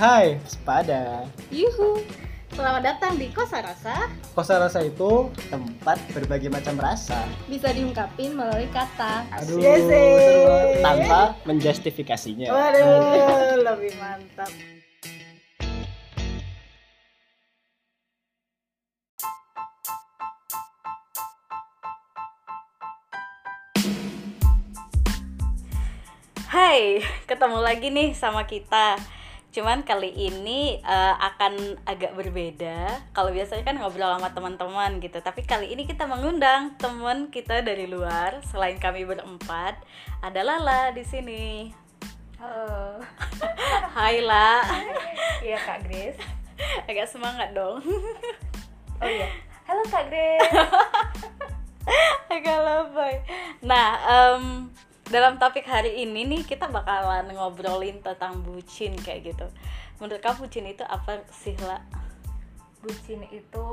Hai, sepada. Yuhu. Selamat datang di Kosa Rasa. Kosa rasa itu tempat berbagai macam rasa. Bisa diungkapin melalui kata. Aduh, Yes, tanpa menjustifikasinya. Waduh, lebih mantap. Hai, ketemu lagi nih sama kita. Cuman kali ini eh, akan agak berbeda. Kalau biasanya kan ngobrol sama teman-teman gitu, tapi kali ini kita mengundang teman kita dari luar. Selain kami berempat, ada Lala di sini. Halo. Hai La, Iya Kak Grace. agak semangat dong. Oh iya. Halo Kak Grace. agak lebay. Nah, em, dalam topik hari ini nih kita bakalan ngobrolin tentang bucin kayak gitu. Menurut kamu bucin itu apa sih La? Bucin itu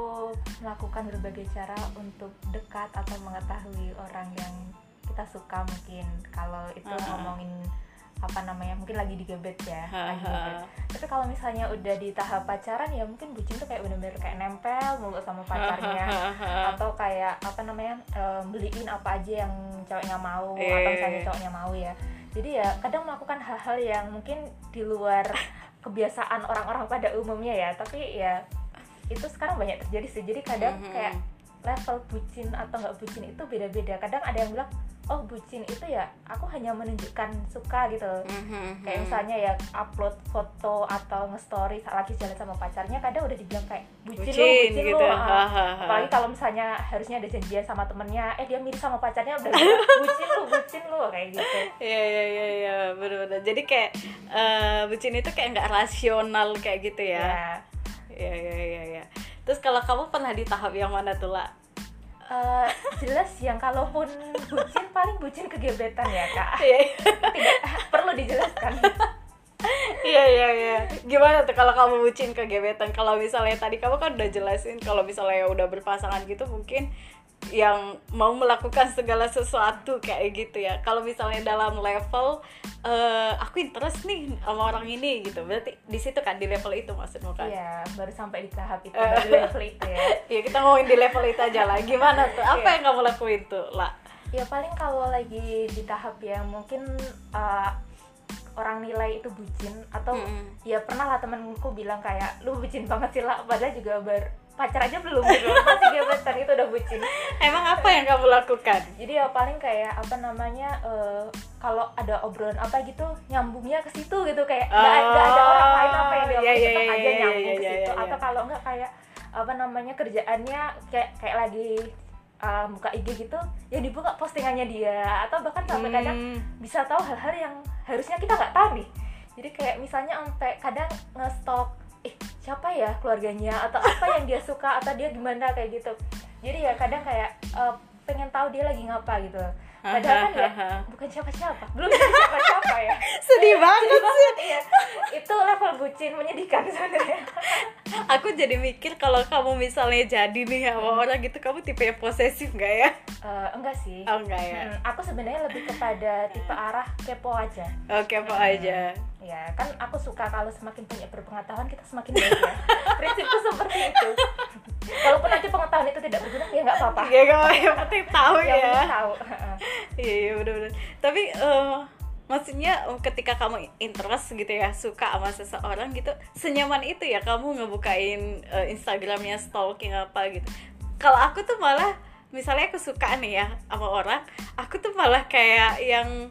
melakukan berbagai cara untuk dekat atau mengetahui orang yang kita suka mungkin. Kalau itu Ah. ngomongin apa namanya mungkin lagi digebet ya lagi tapi kalau misalnya udah di tahap pacaran ya mungkin bucin tuh kayak bener-bener kayak nempel mulu sama pacarnya. atau kayak apa namanya eh, beliin apa aja yang cowoknya mau Iya, atau iya, misalnya iya. cowoknya mau ya. Jadi ya kadang melakukan hal-hal yang mungkin di luar kebiasaan orang-orang pada umumnya ya. Tapi ya itu sekarang banyak terjadi sih. Jadi kadang Mhm. kayak level bucin atau nggak bucin itu beda-beda. Kadang ada yang bilang oh bucin itu ya aku hanya menunjukkan suka gitu Mhm, kayak misalnya ya upload foto atau nge-story saat lagi jalan sama pacarnya kadang udah dibilang kayak bucin, bucin bucin gitu. lu ah. Hahaha. apalagi kalau misalnya harusnya ada janjian sama temennya eh dia mirip sama pacarnya udah bilang, bucin lu bucin lu kayak gitu Iya iya iya iya benar-benar. Jadi kayak eh, bucin itu kayak nggak rasional kayak gitu ya. ya Iya iya iya iya. Terus kalau kamu pernah di tahap yang mana tuh lah? Eh, jelas yang kalaupun bucin paling bucin kegebetan ya kak Iya tidak perlu dijelaskan iya iya iya. Gimana tuh kalau kamu bucin ke gebetan? Kalau misalnya tadi kamu kan udah jelasin kalau misalnya udah berpasangan gitu mungkin yang mau melakukan segala sesuatu kayak gitu ya. Kalau misalnya dalam level eh, aku interest nih sama orang ini gitu. Berarti di situ kan di level itu maksudmu kan? iya baru sampai di tahap itu baru di level itu ya Ya kita ngomongin di level itu aja lah. Gimana tuh? Apa Iya. yang kamu lakuin tuh lah? ya paling kalau lagi di tahap yang mungkin uh, orang nilai itu bucin atau Mm-mm. ya pernah lah temenku bilang kayak lu bucin banget sih lah padahal juga ber pacar aja belum gitu masih gebetan itu udah bucin Emang apa yang kamu lakukan? jadi ya paling kayak apa namanya eh, kalau ada obrolan apa gitu nyambungnya ke situ gitu kayak nggak nggak ada orang lain apa yang dia Oh, iya, tetap iya, aja iya, nyambung iya, ke iya, situ iya. atau kalau nggak kayak apa namanya kerjaannya kayak kayak lagi uh, buka IG gitu ya dibuka postingannya dia. Atau bahkan sampai kadang Hmm. bisa tahu hal-hal yang harusnya kita nggak tahu nih. Jadi kayak misalnya sampai kadang nge-stalk eh siapa ya keluarganya? Atau apa yang dia suka? Atau dia gimana? Kayak gitu. Jadi ya kadang kayak eh, pengen tahu dia lagi ngapa gitu padahal kan ya bukan siapa-siapa. Belum siapa-siapa ya. Sedih banget. Sedih banget iya. Itu level bucin menyedihkan sebenarnya. Aku jadi mikir kalau kamu misalnya jadi nih sama orang gitu, kamu tipe yang posesif nggak ya? Eh, enggak sih. Oh enggak ya? Hmm, aku sebenarnya lebih kepada tipe arah kepo aja. Oke apa aja. ya kan aku suka kalau semakin banyak berpengetahuan kita semakin baik ya. Prinsipku seperti itu kalaupun nanti pengetahuan itu tidak berguna ya nggak apa-apa Ya kalau yang penting tahu yang ya. penting tahu Iya iya benar-benar. Tapi eh, maksudnya eh, ketika kamu interest gitu ya, suka sama seseorang gitu, senyaman itu ya kamu ngebukain eh, Instagramnya stalking apa gitu. Kalau aku tuh malah misalnya aku suka nih ya sama orang, aku tuh malah kayak yang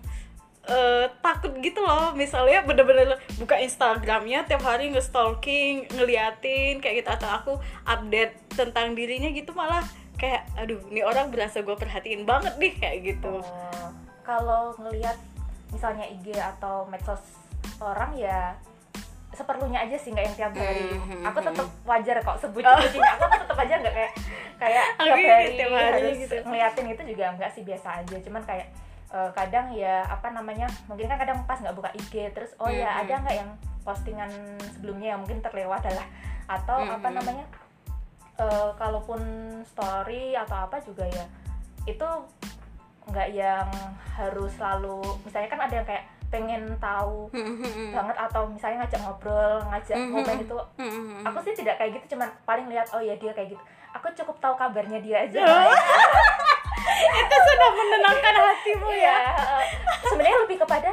eh, takut gitu loh. Misalnya bener-bener buka Instagramnya tiap hari nge-stalking ngeliatin kayak gitu. Atau aku update tentang dirinya gitu malah kayak aduh ini orang berasa gue perhatiin banget nih kayak gitu. Oh, kalau ngelihat misalnya IG atau medsos orang ya seperlunya aja sih nggak yang tiap hari. Hmm, aku hmm, tetap wajar kok sebutin-butinnya aku tetap aja nggak kayak kayak tiap hari, tiap hari harus gitu. ngeliatin itu juga nggak sih biasa aja. Cuman kayak eh, kadang ya apa namanya mungkin kan kadang pas nggak buka IG terus oh ya Hmm, ada nggak yang postingan sebelumnya yang mungkin terlewat adalah. Atau Hmm, apa namanya eh, kalaupun story atau apa juga ya itu nggak yang harus selalu misalnya kan ada yang kayak pengen tahu banget atau misalnya ngajak ngobrol ngajak ngomen itu aku sih tidak kayak gitu cuman paling lihat oh ya dia kayak gitu. Aku cukup tahu kabarnya dia aja. itu sudah menenangkan hatimu Iya, ya eh, sebenarnya lebih kepada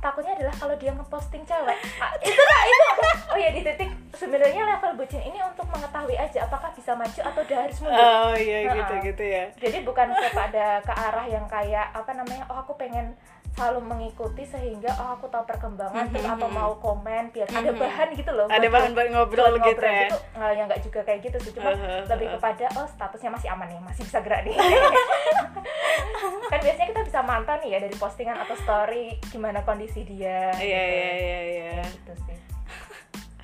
takutnya adalah kalau dia ngeposting cewek. Ah, itu lah itu. Oh ya di titik sebenarnya level bucin ini untuk mengetahui aja apakah bisa maju atau udah harus mundur. Oh iya gitu gitu ya. Jadi bukan kepada ke arah yang kayak apa namanya oh aku pengen selalu mengikuti sehingga oh aku tahu perkembangan terus atau mau komen biar ada Mhm. bahan gitu loh ada bahan buat ngobrol buat gitu ya? gitu. Nggak ya nggak juga kayak gitu sih cuma Uh-huh, lebih uh-huh. kepada oh statusnya masih aman nih masih bisa gerak nih. Kan biasanya kita bisa mantau nih ya dari postingan atau story gimana kondisi dia iya gitu. iya iya iya. Gitu sih.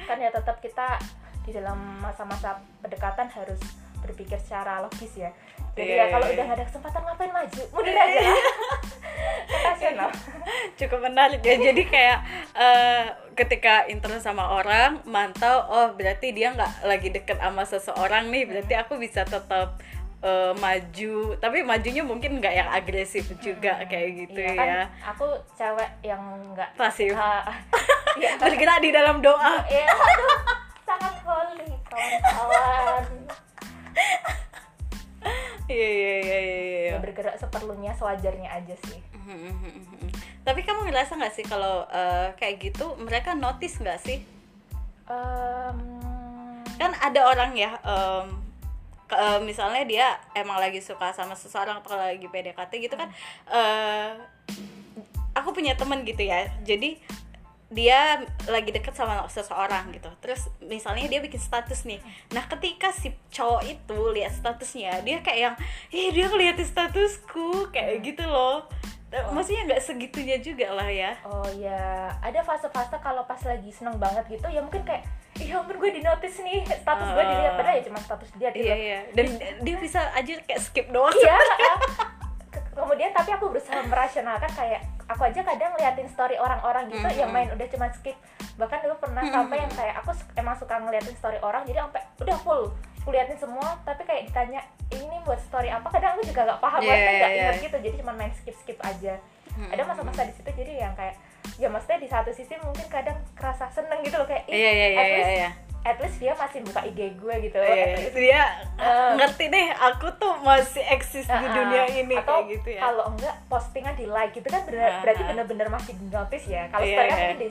Kan ya tetap kita di dalam masa-masa pendekatan harus berpikir secara logis ya. Jadi Iya, ya kalau iya, udah iya. nggak ada kesempatan ngapain maju? Mundur aja lah rasional cukup menarik ya. Jadi kayak eh, ketika internet sama orang mantau oh berarti dia nggak lagi deket sama seseorang nih. Berarti aku bisa tetap eh, maju. Tapi majunya mungkin nggak yang agresif juga kayak gitu Iya ya. kan aku cewek yang nggak pasif. Ah, iya bergerak di dalam doa. Iya, aduh, sangat holy kawan-kawan. iya iya iya iya iya. Ya, bergerak seperlunya sewajarnya aja sih. Tapi kamu ngerasa nggak sih kalau eh, kayak gitu mereka notice nggak sih? Em, kan ada orang ya em, ke- eh, misalnya dia emang lagi suka sama seseorang atau lagi PDKT gitu kan eh aku punya temen gitu ya. Jadi dia lagi deket sama seseorang gitu. Terus misalnya dia bikin status nih. Nah ketika si cowok itu lihat statusnya dia kayak yang ih dia ngeliatin statusku kayak gitu loh maksudnya nggak segitunya juga lah ya. Oh ya, ada fase-fase kalau pas lagi seneng banget gitu ya mungkin kayak iya ampun gue di notice nih. Status gue Ah. dilihat padahal ya cuma status dia gitu. iya iya. Dan dia bisa aja kayak skip doang. Iya. Ke- Kemudian tapi aku berusaha merasionalkan kayak aku aja kadang liatin story orang-orang gitu yang main udah cuma skip. Bahkan dulu pernah sampai yang kayak aku emang suka ngeliatin story orang jadi sampai udah full aku liatin semua tapi kayak ditanya ini buat story apa kadang aku juga nggak paham Iya, maksudnya iya, nggak iya. ingat gitu jadi cuma main skip skip aja ada masa-masa di situ jadi yang kayak ya maksudnya di satu sisi mungkin kadang kerasa seneng gitu loh kayak "Ih, iya iya iya at iya least iya at least dia masih buka IG gue gitu Iya, At least dia Eh. ngerti deh aku tuh masih eksis di Uh-uh. dunia ini atau kayak gitu ya kalau enggak postingan di like gitu kan bener- Uh-uh. berarti bener-bener masih di notice ya kalau Iya, story kan iya. mungkin di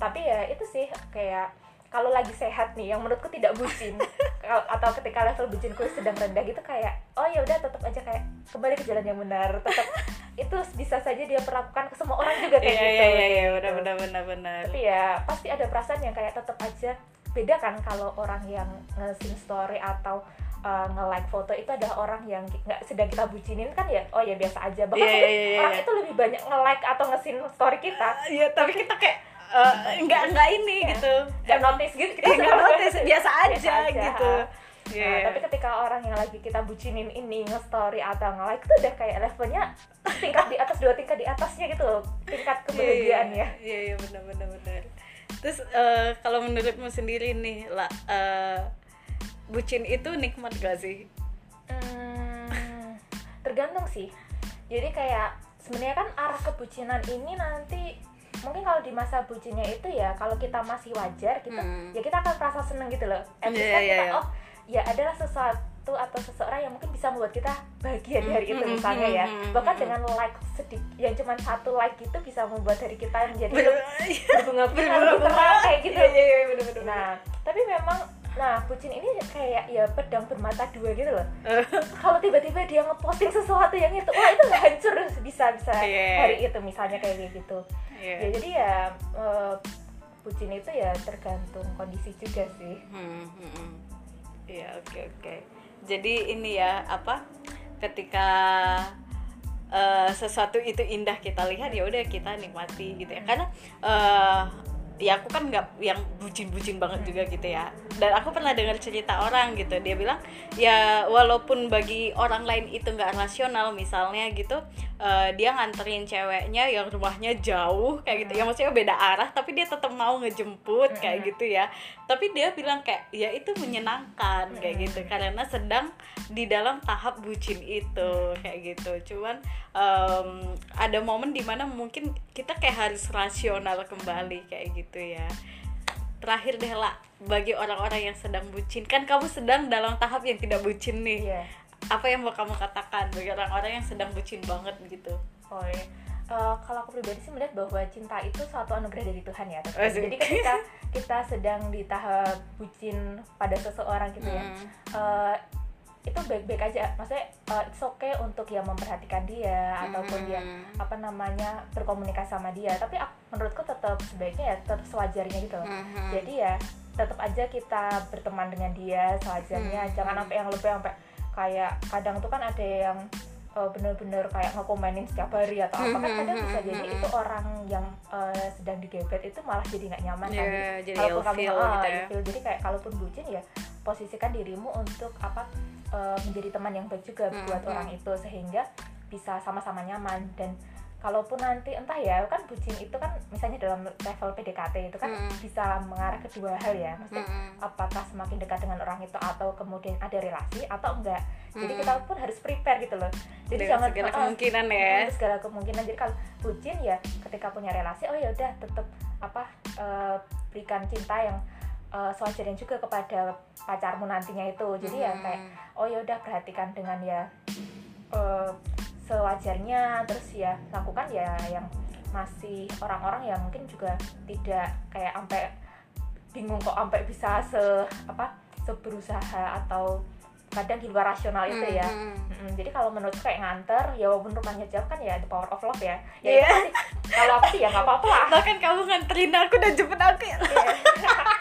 tapi ya itu sih kayak kalau lagi sehat nih yang menurutku tidak bucin. Atau ketika level bucinku sedang rendah gitu kayak oh ya udah tetap aja kayak kembali ke jalan yang benar tetap itu bisa saja dia perlakukan ke semua orang juga kayak iya gitu. iya iya iya gitu. benar benar benar. Tapi ya pasti ada perasaan yang kayak tetap aja. Beda kan kalau orang yang nge story atau uh, nge-like foto itu adalah orang yang nggak sedang kita bucinin kan ya oh ya biasa aja. Bahkan Iya, mungkin iya, iya, orang iya. itu lebih banyak nge-like atau nge story kita. Iya tapi kita kayak eh, nggak nggak ini gitu nggak notice gitu kita Iya, nggak notice biasa aja Biasa aja. gitu Nah, Iya. tapi ketika orang yang lagi kita bucinin ini nge-story atau nge-like itu udah kayak levelnya tingkat di atas dua tingkat di atasnya gitu loh tingkat kebahagiaannya Iya iya benar benar benar. Terus eh, kalau menurutmu sendiri nih lah eh, bucin itu nikmat gak sih? Hmm, tergantung sih. Jadi kayak sebenarnya kan arah kebucinan ini nanti mungkin kalau di masa bucinnya itu ya kalau kita masih wajar gitu Hmm. ya kita akan merasa seneng gitu loh. At least Iya, kan iya, kita iya. oh ya adalah sesuatu atau seseorang yang mungkin bisa membuat kita bahagia di hari itu Hmm, misalnya ya. hmm, hmm, Bahkan hmm. dengan like sedikit yang cuma satu like itu bisa membuat hari kita menjadi Ber- berbunga-bunga terang kayak gitu. Iya iya iya benar benar. Nah, tapi memang nah bucin ini kayak ya pedang bermata dua gitu loh kalau tiba-tiba dia ngeposting sesuatu yang itu wah itu hancur bisa bisa Iya. hari itu misalnya kayak gitu ya Iya. jadi ya eh, bucin itu ya tergantung kondisi juga sih Hmm, hmm, hmm. Iya oke oke. Jadi ini ya apa? Ketika eh, sesuatu itu indah kita lihat ya udah kita nikmati gitu ya. Karena eh, ya aku kan nggak yang bucin-bucin banget juga gitu ya. Dan aku pernah dengar cerita orang gitu. Dia bilang ya walaupun bagi orang lain itu nggak rasional misalnya gitu eh, dia nganterin ceweknya yang rumahnya jauh kayak gitu. Ya maksudnya beda arah tapi dia tetap mau ngejemput kayak gitu ya. Tapi dia bilang kayak ya itu menyenangkan kayak gitu. Karena sedang di dalam tahap bucin itu kayak gitu. Cuman em, ada momen di mana mungkin kita kayak harus rasional kembali kayak gitu ya terakhir deh lah bagi orang-orang yang sedang bucin kan kamu sedang dalam tahap yang tidak bucin nih Iya. apa yang mau kamu katakan bagi orang-orang yang sedang bucin banget gitu Oh iya. Eh, kalau aku pribadi sih melihat bahwa cinta itu suatu anugerah dari Tuhan ya. Oh, sih. Jadi ketika kita sedang di tahap bucin pada seseorang gitu ya, Hmm. Itu baik-baik aja. Maksudnya eh, it's okay untuk ya memperhatikan dia ataupun ya Hmm. apa namanya berkomunikasi sama dia. Tapi ak- menurutku tetap sebaiknya ya tetap sewajarnya gitu. loh. Mhm. Jadi ya tetap aja kita berteman dengan dia sewajarnya. Hmm. Jangan sampai yang lebih sampai kayak kadang tuh kan ada yang eh, bener-bener kayak ngekomenin setiap hari atau apa kan kadang bisa jadi itu orang yang eh, sedang digebet itu malah jadi nggak nyaman kan Iya, jadi kalaupun kamu ilfeel ah, gitu ya. jadi kayak kalaupun bucin ya posisikan dirimu untuk apa eh, menjadi teman yang baik juga Hmm, buat hmm. orang itu sehingga bisa sama-sama nyaman dan kalaupun nanti entah ya kan bucin itu kan misalnya dalam level PDKT itu kan Hmm. bisa mengarah ke dua hal ya maksudnya Mhm. apakah semakin dekat dengan orang itu atau kemudian ada relasi atau enggak jadi Hmm. kita pun harus prepare gitu loh jadi Dengan jangan segala kemungkinan ya mm, segala kemungkinan jadi kalau bucin ya ketika punya relasi oh ya udah tetap apa eh, berikan cinta yang eh, sewajarnya juga kepada pacarmu nantinya itu. Jadi ya Mhm. kayak oh ya udah perhatikan dengan ya eh, sewajarnya. Terus ya lakukan ya yang masih orang-orang yang mungkin juga tidak kayak sampai bingung kok sampai bisa se apa seberusaha atau kadang di luar rasional itu ya. Mhm. Mm-mm, jadi kalau menurut kayak nganter ya walaupun rumahnya jauh kan ya the power of love ya. Ya pasti. Kalau aku sih ya nggak apa-apa lah. Bahkan kamu nganterin aku dan jemput aku ya. Iya,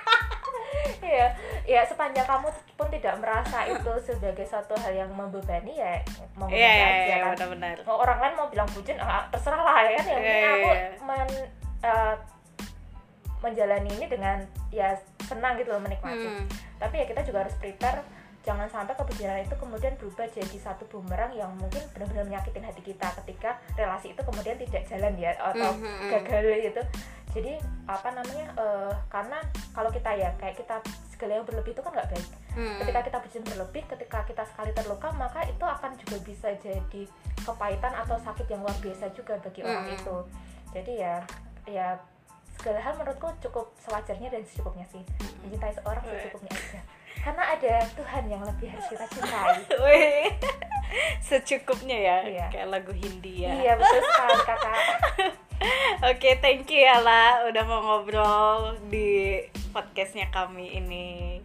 ya sepanjang kamu pun tidak merasa itu sebagai suatu hal yang membebani ya mau iya iya aja iya kan. benar-benar Mau orang lain mau bilang bucin, ah, terserah lah ya kan. Yang penting Iya, aku iya. men- eh, menjalani ini dengan ya senang gitu loh menikmati. Hmm. Tapi ya kita juga harus prepare jangan sampai kebucinan itu kemudian berubah jadi satu bumerang yang mungkin benar-benar menyakitin hati kita ketika relasi itu kemudian tidak jalan ya atau Mhm. gagal gitu jadi apa namanya eh, karena kalau kita ya kayak kita segala yang berlebih itu kan nggak baik. Hmm. ketika kita bucin berlebih ketika kita sekali terluka maka itu akan juga bisa jadi kepahitan atau sakit yang luar biasa juga bagi orang Hmm. itu. Jadi ya ya segala hal menurutku cukup sewajarnya dan secukupnya sih. Mencintai seorang secukupnya aja. Karena ada Tuhan yang lebih harus kita cintai. Secukupnya ya Iya. kayak lagu Hindia iya betul sekali kakak Oke, thank you ya La udah mau ngobrol di podcastnya kami ini.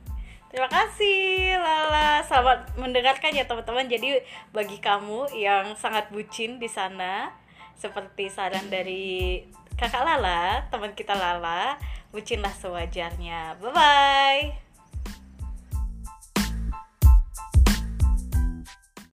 Terima kasih Lala, selamat mendengarkan ya teman-teman. Jadi bagi kamu yang sangat bucin di sana, seperti saran dari kakak Lala, teman kita Lala, bucinlah sewajarnya. Bye bye.